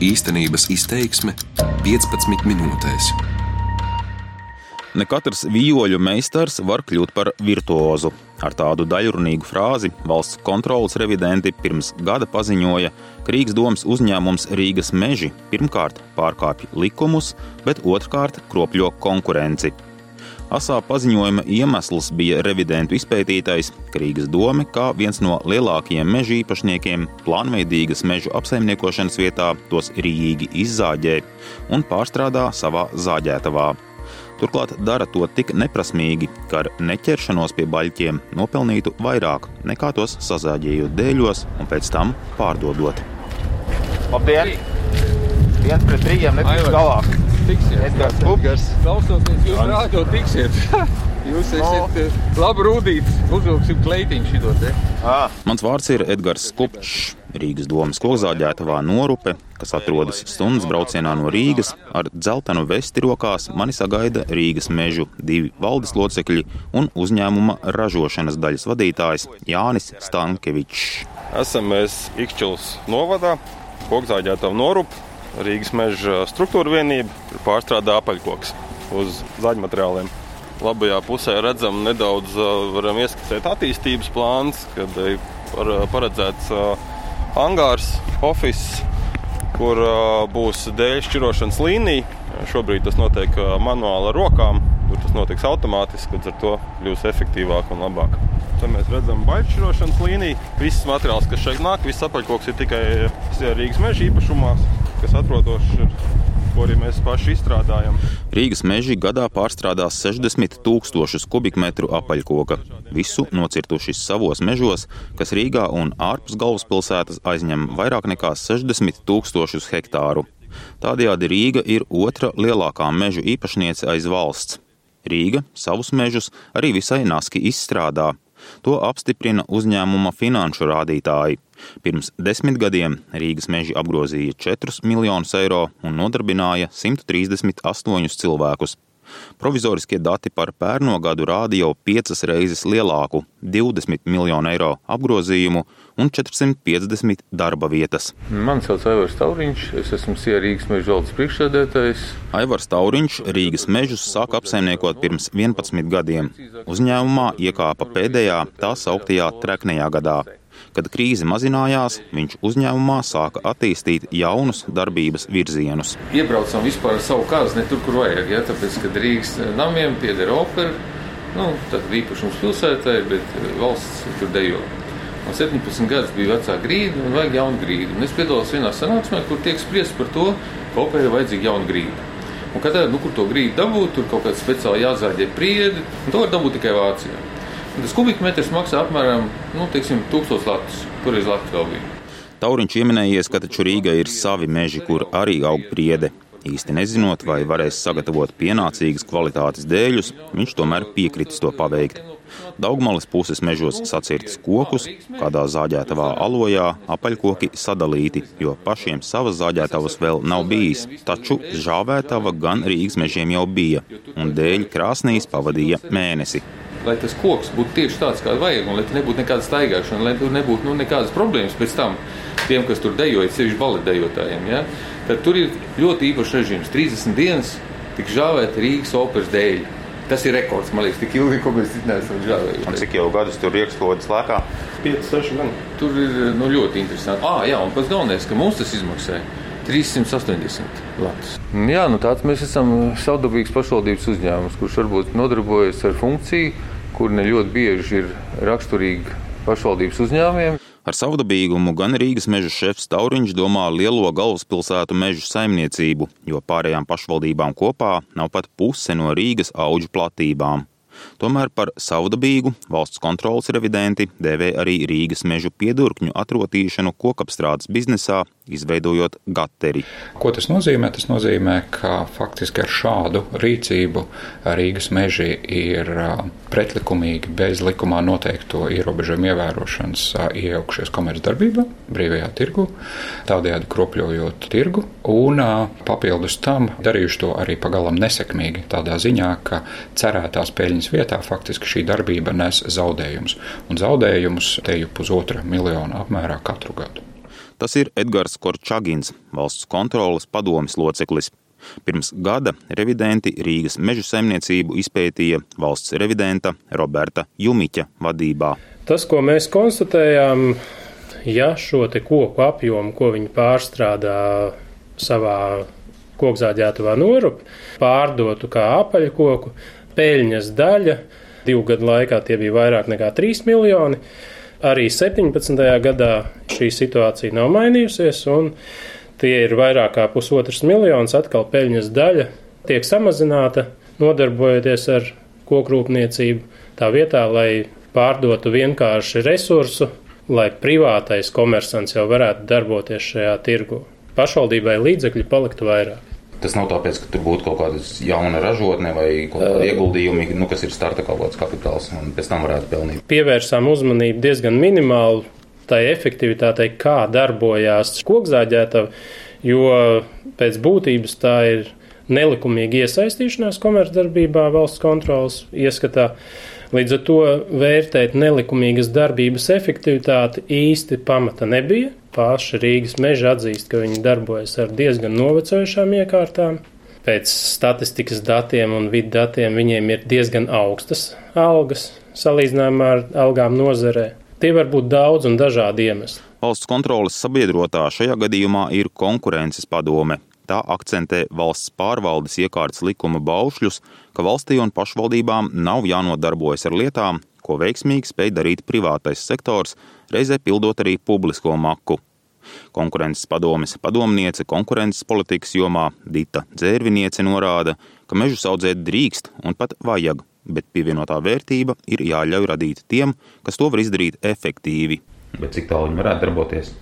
Īstenības izteiksme 15 minūtēs. Ne katrs vijoļu meistars var kļūt par virtuozu. Ar tādu daļrunīgu frāzi valsts kontrolas revidenti pirms gada paziņoja, ka Rīgas domas uzņēmums Rīgas meži pirmkārt pārkāpj likumus, bet otrkārt kropļo konkurenci. Asā paziņojuma iemesls bija revidentu izpētītais, ka Rīgas doma, kā viens no lielākajiem meža īpašniekiem, plānveidīgas mežu apsaimniekošanas vietā tos rīīgi izzāģē un pārstrādā savā zāģētavā. Turklāt dara to tik neprasmīgi, ka ar neķeršanos pie baļķiem nopelnītu vairāk nekā tos sazāģējot dēļos un pēc tam pārdodot. Labdien! Viens pret trījiem netiks galā tiksiet. Edgars Kupgars. Klausoties, jūs rādio tiksiet. Jūs esat no. labi rūtīts, uzvilksim kleitiņu šito te. À. Mans vārds ir Edgars Kupčs, Rīgas domas kokzāģētavā norupe, kas atrodas stundas braucienā no Rīgas. Ar dzeltenu vesti rokās mani sagaida Rīgas mežu divi valdes locekļi un uzņēmuma ražošanas daļas vadītājs Jānis Stankevičs. Esam mēs Ikšķils novadā, kokzāģētavu norupu Rīgas meža struktūra vienība, kur pārstrādā apaļkoks uz zaļmateriāliem. Labajā pusē redzam nedaudz, varam ieskicēt attīstības plāns, kad ir paredzēts angārs, oficiāls, kur būs dēļu šķirošanas līnija. Šobrīd tas notiek manuāli ar rokām, tur tas notiks automātiski, līdz ar to kļūs efektīvāk un labāk. Te mēs redzam baļķirošanas līniju. Viss materiāls, kas šeit nāk, viss apaļkoks ir tikai Rīgas meža īpašumā kas atrodas ko arī mēs paši izstrādājam. Rīgas meži gadā pārstrādās 60 tūkstošus kubikmetru apaļkoka. Visu nocirtuši savos mežos, kas Rīgā un ārpus galvaspilsētas aizņem vairāk nekā 60 tūkstošus hektāru. Tādējādi Rīga ir otra lielākā mežu īpašniece aiz valsts. Rīga savus mežus arī visai naski izstrādā. To apstiprina uzņēmuma finanšu rādītāji. Pirms desmit gadiem Rīgas meži apgrozīja 4 miljonus eiro un nodarbināja 138 cilvēkus. Provizoriskie dati par pērno gadu rāda jau piecas reizes lielāku - 20 miljonu eiro apgrozījumu un 450 darba vietas. Mani sauc Aivars Tauriņš, es esmu Sierra Rīgas meža valdes priekšsēdētājs. Aivars Tauriņš Rīgas mežus sāka apsaimniekot pirms 11 gadiem. Uzņēmumā iekāpa pēdējā tā sauktajā treknajā gadā. Kad krīze mazinājās, viņš uzņēmumā sāka attīstīt jaunus darbības virzienus. Iebraucam vispār ar savu kārtu ne tur, kur vajag. Ja? Tāpēc, kad Rīgas namiem pieder opera, nu, tad īpašums pilsētai, bet eh, valsts tur dejo. Man 17 gadus bija vecā grīda un vajag jaunu grīdu. Un es piedalos vienā sanāksmē, kur tiek spriest par to, ka operai ir vajadzīga jauna grīda. Un kad nu, kur to grīdu dabūt, tur kaut kāds speciāli jāzāģē priedi, un to var dabūt tikai Vācijā. Tas kubikmetrs maksā apmēram nu, teiksim, 1000 latus. Toreiz Latvijas vēl bija. Tauriņš pieminējies, ka taču Rīgai ir savi meži, kur arī aug priede. Īsti nezinot, vai varēs sagatavot pienācīgas kvalitātes dēļus, viņš tomēr piekritis to paveikt. Daugmalas puses mežos sacirtas kokus, kādā zāģētavā alojā apaļkoki sadalīti, jo pašiem savas zāģētavas vēl nav bijis. Taču žāvētava gan Rīgas mežiem jau bija, un dēļ krāsnīs pavadīja mēnesi lai tas koks būtu tieši tāds, kāds vajag, un lai tur nebūtu nekāda staigāšana, lai tur nebūtu nu, nekādas problēmas pēc tam tiem, kas tur dejoja, sevišķi baletdejotājiem. Ja? Tad tur ir ļoti īpašs režīms. 30 dienas tik žāvēt Rīgas operas dēļ. Tas ir rekords, man liekas, tik ilgi, ko mēs neesam žāvējuši. Un cik jau gadus tur iekšlodes lēkā? 5, 6 gadi. Tur ir nu, ļoti interesanti. Ah, jā, un pats galvenais, ka mums tas izmaksāja 380 latus. Jā, nu tāds mēs esam savdabīgs pašvaldības uzņēmums, kurš varbūt nodarbojas ar funkciju, kur ne ļoti bieži ir raksturīga pašvaldības uzņēmumiem. Ar savdabīgumu gan Rīgas meža šefs Tauriņš domā lielo galvaspilsētu mežu saimniecību, jo pārējām pašvaldībām kopā nav pat puse no Rīgas auģu platībām. Tomēr par savdabīgu valsts kontrolas revidenti dēvē arī Rīgas mežu piedurkņu atrotīšanu kokapstrādes biznesā, izveidojot gateri. Ko tas nozīmē? Tas nozīmē, ka faktiski ar šādu rīcību Rīgas meži ir pretlikumīgi bez likumā noteikto ierobežojumu ievērošanas iejaukšies komercdarbībā, brīvajā tirgu, tādējādi kropļojot tirgu, un papildus tam darījuši to arī pagalam nesekmīgi, tādā ziņā, ka cerētās peļņas vietā faktiski šī darbība nes zaudējumus, un zaudējumus te jau pusotra miljona apmērā katru gadu. Tas ir Edgars Korčagins, valsts kontrolas padomes loceklis. Pirms gada revidenti Rīgas meža saimniecību izpētīja valsts revidenta Roberta Jumiķa vadībā. Tas, ko mēs konstatējām, ja šo koku apjomu, ko viņi pārstrādā savā kokzāģētavā norupi, pārdotu kā apaļkoku, peļņas daļa divu gadu laikā tie bija vairāk nekā 3 miljoni. Arī 17. gadā šī situācija nav mainījusies, un tie ir vairāk kā pusotrs miljons. Atkal peļņas daļa tiek samazināta, nodarbojoties ar kokrūpniecību, tā vietā, lai pārdotu vienkārši resursu, lai privātais komersants jau varētu darboties šajā tirgu. Pašvaldībai līdzekļi paliktu vairāk. Tas nav tāpēc, ka tur būtu kaut kāda jauna ražotne vai kāda ieguldījumi, nu, kas ir starta kaut kāds kapitāls, un pēc tam varētu pelnīt. Pievērsām uzmanību diezgan minimāli tai efektivitātei, kā darbojās kokzāģētava, jo pēc būtības tā ir nelikumīga iesaistīšanās komercdarbībā valsts kontrolas ieskatā. Līdz ar to vērtēt nelikumīgas darbības efektivitāti īsti pamata nebija. Paši Rīgas meža atzīst, ka viņi darbojas ar diezgan novecojušām iekārtām. Pēc statistikas datiem un vidu datiem viņiem ir diezgan augstas algas salīdzinājumā ar algām nozarē. Tie var būt daudz un dažādi iemesli. Valsts kontrolas sabiedrotā šajā gadījumā ir konkurences padome, Tā akcentē valsts pārvaldes iekārtas likuma baušļus, ka valstī un pašvaldībām nav jānodarbojas ar lietām, ko veiksmīgi spēj darīt privātais sektors, reizē pildot arī publisko maku. Konkurences padomes padomniece konkurences politikas jomā Dita Dzērviniece norāda, ka mežus audzēt drīkst un pat vajag, bet pievienotā vērtība ir jāļauj radīt tiem, kas to var izdarīt efektīvi. Bet cik tālu viņi varētu darboties?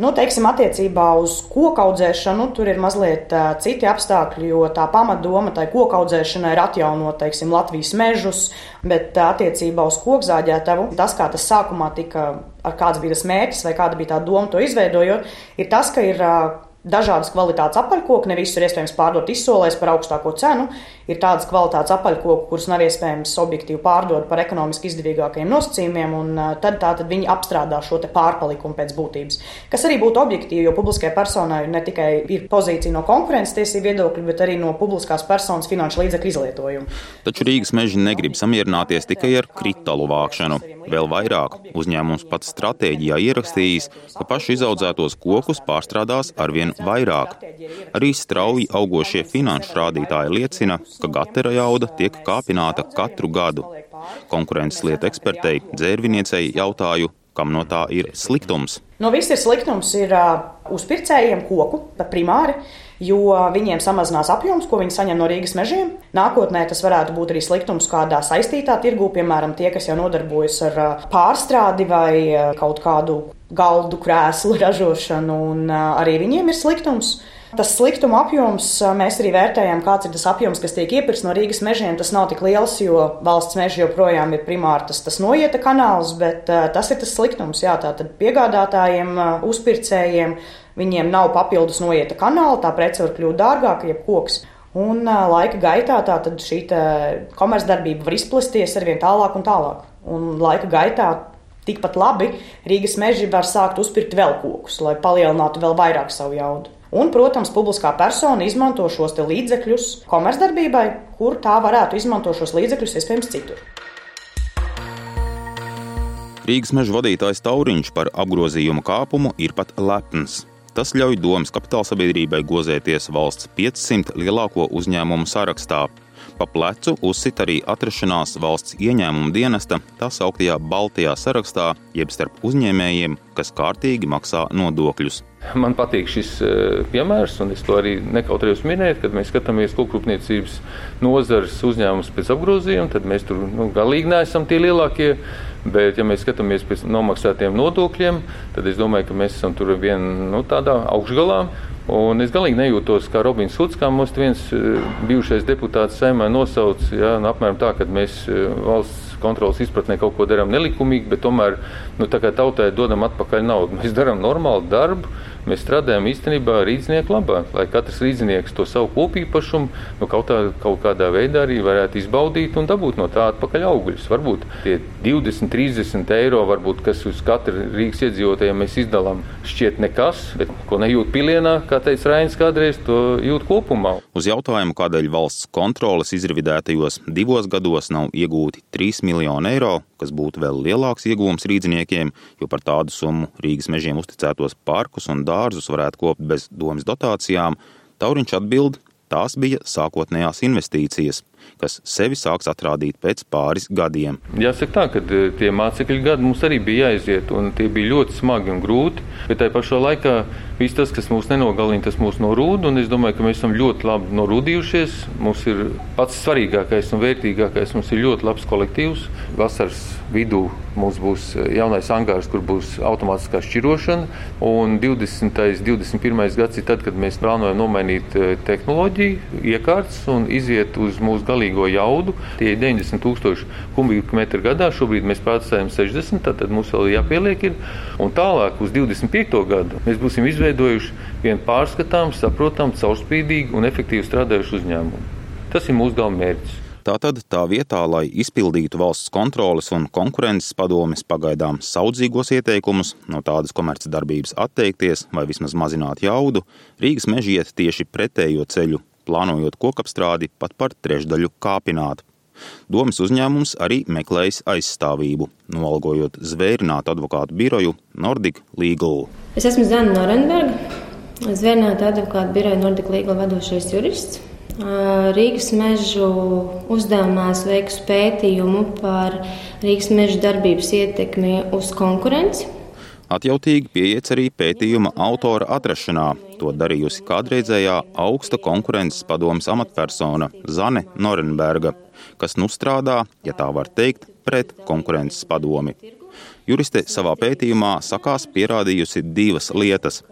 Nu, teiksim, attiecībā uz koku audzēšanu tur ir mazliet uh, citi apstākļi, jo tā pamatdoma tai koku audzēšanai ir atjaunot teiksim, Latvijas mežus, bet uh, attiecībā uz kokzāģētavu tas, kā tas sākumā tika, kāds bija tas mērķis vai kāda bija tā doma to izveidojot, ir tas, ka ir. Uh, dažādas kvalitātes apaļkoki. Ne visus ir iespējams pārdot izsolēs par augstāko cenu. Ir tādas kvalitātes apaļkoki, kurus nav iespējams objektīvi pārdot par ekonomiski izdevīgākajiem nosacījumiem, un tad, tad viņi apstrādā šo pārpalikumu pēc būtības. Kas arī būtu objektīvi, jo publiskajai personai ne tikai ir pozīcija no konkurences tiesību viedokļa, bet arī no publiskās personas finanšu līdzekļu izlietojuma. Taču Rīgas meži negrib samierināties tikai ar kritālu vākšanu. Vēl vairāk uzņēmums pats stratēģijā ierakstījis, ka pašu izaudzētos kokus pārstrādās arvien vairāk. Arī strauji augošie finanšu rādītāji liecina, ka gatera jauda tiek kāpināta katru gadu. Konkurences lietu ekspertei Dzērviniecei jautāju, kam no tā ir sliktums. No viss ir sliktums ir uh, uzpircējiem koku, primāri, jo viņiem samazinās apjoms, ko viņi saņem no Rīgas mežiem. Nākotnē tas varētu būt arī sliktums kādā saistītā tirgū, piemēram, tie, kas jau nodarbojas ar uh, pārstrādi vai uh, kaut kādu galdu krēslu ražošanu, un arī viņiem ir sliktums. Tas sliktuma apjoms, mēs arī vērtējam, kāds ir tas apjoms, kas tiek iepirkts no Rīgas mežiem. Tas nav tik liels, jo valsts meži joprojām ir primāri tas, tas noieta kanāls, bet tas ir tas sliktums. Jā, tātad piegādātājiem, uzpircējiem, viņiem nav papildus noieta kanāla, tā prece var kļūt dārgāka, jeb koks. Un laika gaitā šī komercdarbība var izplesties ar vien tālāk un tālāk. Un laika gaitā Tikpat labi Rīgas meži var sākt uzpirkt vēl kokus, lai palielinātu vēl vairāk savu jaudu. Un, protams, publiskā persona izmanto šos līdzekļus komercdarbībai, kur tā varētu izmantot šos līdzekļus iespējams citur. Rīgas meža vadītājs Tauriņš par apgrozījumu kāpumu ir pat lepns. Tas ļauj domas kapitāla sabiedrībai gozēties valsts 500 lielāko uzņēmumu sarakstā, Pa plecu uzsit arī atrašanās valsts ieņēmuma dienesta tā sauktajā Baltijā sarakstā, jeb starp uzņēmējiem, kas kārtīgi maksā nodokļus. Man patīk šis eh, piemērs, un es to arī nekautrējos minēt, kad mēs skatāmies kokrūpniecības nozares uzņēmumus pēc apgrozījuma, tad mēs tur nu, galīgi neesam tie lielākie. Bet, ja mēs skatāmies pēc nomaksātiem nodokļiem, tad es domāju, ka mēs esam tur vien nu, tādā augšgalā. Un es galīgi nejūtos kā Robins Huds, kā mums viens eh, bijušais deputāts saimē nosauca, ja, nu, apmēram tā, ka mēs eh, valsts kontrolas izpratnē kaut ko darām nelikumīgi, bet tomēr nu, tautai dodam atpakaļ naudu. Mēs darām normālu darbu, mēs strādājam īstenībā rīznieku labā, lai katrs rīznieks to savu kopīpašumu nu, kaut, tā, kaut kādā veidā arī varētu izbaudīt un dabūt no tā atpakaļ augļus. Varbūt tie 20, 30 eiro, varbūt, kas uz katru Rīgas iedzīvotāju mēs izdalām, šķiet nekas, bet ko nejūt pilienā, kā teica Rainis kādreiz, to jūt kopumā. Uz jautājumu, kādēļ valsts kontroles izravidētajos divos gados nav iegūti 3 miljoni eiro, kas būtu vēl lielāks iegūms rīdziniekiem, jo par tādu summu Rīgas mežiem uzticētos parkus un dārzus varētu kopt bez domas dotācijām, Tauriņš atbild, tās bija sākotnējās investīcijas, kas sevi sāks atrādīt pēc pāris gadiem. Jāsaka tā, ka e, tie mācekļu gadi mums arī bija jāiziet, un tie bija ļoti smagi un grūti, bet tajā pašā laikā viss tas, kas mūs nenogalina, tas mūs norūda, un es domāju, ka mēs esam ļoti labi norūdījušies. Mums ir pats svarīgākais un vērtīgākais, mums ir ļoti labs kolektīvs. Vasaras vidū mums būs jaunais angārs, kur būs automātiskā šķirošana, un 20. un 21. gads ir tad, kad mēs plānojam nomainīt e, tehnoloģiju, iekārtas un iziet uz mūsu galīgo jaudu. Tie ir 90 tūkstoši kubikmetru gadā, šobrīd mēs pārcēlām 60, tad mums vēl jāpieliek ir, un tālāk uz 25. gadu mēs būsim izveidojuši vienu pārskatāmu, saprotamu, caurspīdīgu un efektīvu strādājušu uzņēmumu. Tas ir mūsu galvenais. Tātad tā vietā, lai izpildītu valsts kontroles un konkurences padomes pagaidām saudzīgos ieteikumus no tādas komercdarbības atteikties vai vismaz mazināt jaudu, Rīgas meži iet tieši pretējo ceļu, plānojot kokapstrādi pat par trešdaļu kāpināt. Domas uzņēmums arī meklējis aizstāvību, noalgojot zvērinātu advokātu biroju Nordic Legal. Es esmu Zana Norenberga, zvērinātu advokātu biroja Nordic Legal vadošais jurists. Rīgas mežu uzdevumā es veiku pētījumu par Rīgas meža darbības ietekmi uz konkurenci. Atjautīgi pieiet arī pētījuma autora atrašanā. To darījusi kādreizējā augsta konkurences padomas amatpersona Zane Norenberga kas nu strādā, ja tā var teikt, pret konkurences padomi. Juriste savā pētījumā sakās pierādījusi divas lietas.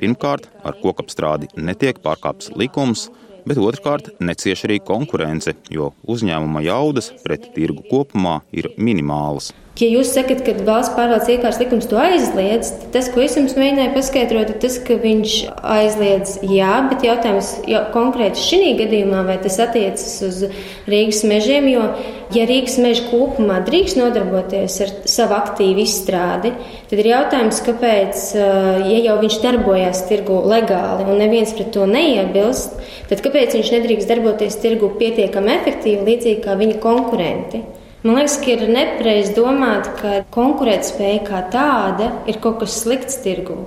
Pirmkārt, ar kokapstrādi netiek pārkāpts likums, bet otrkārt necieš arī konkurence, jo uzņēmuma jaudas pret tirgu kopumā ir minimālas. Ja jūs sakat, ka valsts pārvaldes iekārtas likums to aizliedz, tad tas, ko es jums mēģināju paskaidrot, ir tas, ka viņš aizliedz, jā, bet jautājums jau konkrēti šī gadījumā, vai tas attiecas uz Rīgas mežiem, jo, ja Rīgas meža kopumā drīkst nodarboties ar savu aktīvu izstrādi, tad ir jautājums, kāpēc, ja jau viņš darbojās tirgu legāli un neviens pret to neiebilst, tad kāpēc viņš nedrīkst darboties tirgu pietiekami efektīvi, līdzīgi kā viņa konkurenti? Man liekas, ka ir nepareizi domāt, ka konkurētspēja kā tāda ir kaut kas slikts tirgū.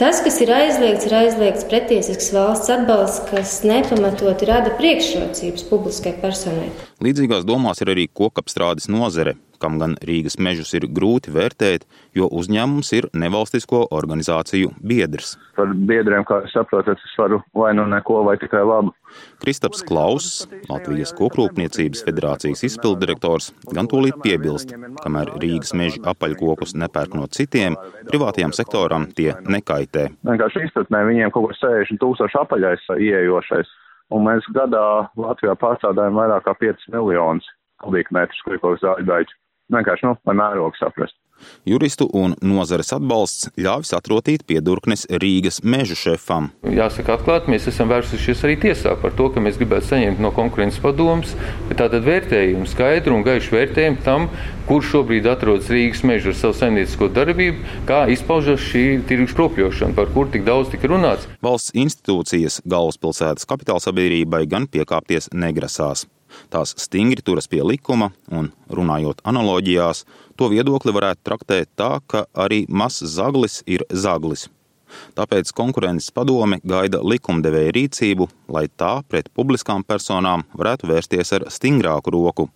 Tas, kas ir aizliegts, ir aizliegts pretiesisks valsts atbalsts, kas nepamatot rada priekšrocības publiskai personai. Līdzīgās domās ir arī kokapstrādes nozare, kam gan Rīgas mežus ir grūti vērtēt, jo uzņēmums ir nevalstisko organizāciju biedrs. Par biedriem, kā jūs saprotat, es varu vai nu neko, vai tikai labu. Kristaps Klauss, Latvijas Kokrūpniecības federācijas izpildirektors, gan tūlīt piebilst, kamēr Rīgas meži apaļkokus nepērk no citiem, privātajam sektoram tie nekaitē. Vienkārši izpratnē viņiem kaut ko 60 tūkstoši apaļais ieejošais, un mēs gadā Latvijā pārstrādājam vairāk kā 5 miljonus kubikmetrus kurikoks zāļu daļu vienkārši nu, lai mērogu saprast. Juristu un nozares atbalsts ļāvis atrotīt piedurknes Rīgas mežu šefam. Jāsaka, atklāti, mēs esam vērsušies arī tiesā par to, ka mēs gribētu saņemt no konkurences padomus tātad vērtējumu, skaidru un gaišu vērtējumu tam, kur šobrīd atrodas Rīgas meža ar savu saimniecisko darbību, kā izpaužas šī tirgus kropļošana, par kur tik daudz tika runāts. Valsts institūcijas galvaspilsētas kapitāla sabiedrībai gan piekāpties negrasās. Tās stingri turas pie likuma, un, runājot analoģijās, to viedokli varētu traktēt tā, ka arī mazs zaglis ir zaglis. Tāpēc konkurences padome gaida likumdevēja rīcību, lai tā pret publiskām personām varētu vērsties ar stingrāku roku.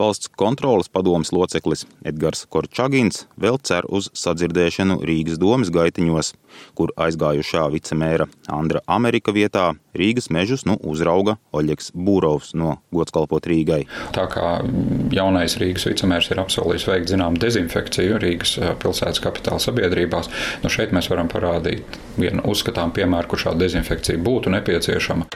Valsts kontrolas padomas loceklis Edgars Korčagins vēl cer uz sadzirdēšanu Rīgas domas gaitiņos, kur aizgājušā vicemēra Andra Amerika vietā Rīgas mežus nu uzrauga Oļegs Būrovs no Godskalpot Rīgai. Tā kā jaunais Rīgas vicemērs ir apsolījis veikt zinām dezinfekciju Rīgas eh, pilsētas kapitāla sabiedrībās, nu šeit mēs varam parādīt vienu uzskatām piemēru, kur šāda dezinfekcija būtu nepieciešama.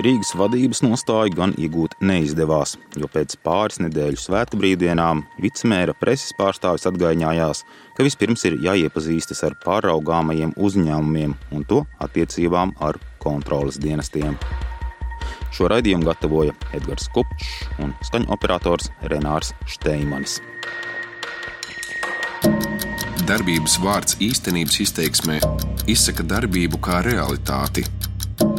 Rīgas vadības nostāju gan iegūt neizdevās, jo pēc pāris nedēļu svētku brīvdienām vicemēra preses pārstāvis atgaiņājās, ka vispirms ir jāiepazīstas ar pāraugāmajiem uzņēmumiem un to attiecībām ar kontrolas dienestiem. Šo raidījumu gatavoja Edgars Kupčs un skaņu operators Renārs Šteimanis. Darbības vārds īstenības izteiksmē izsaka darbību kā realitāti.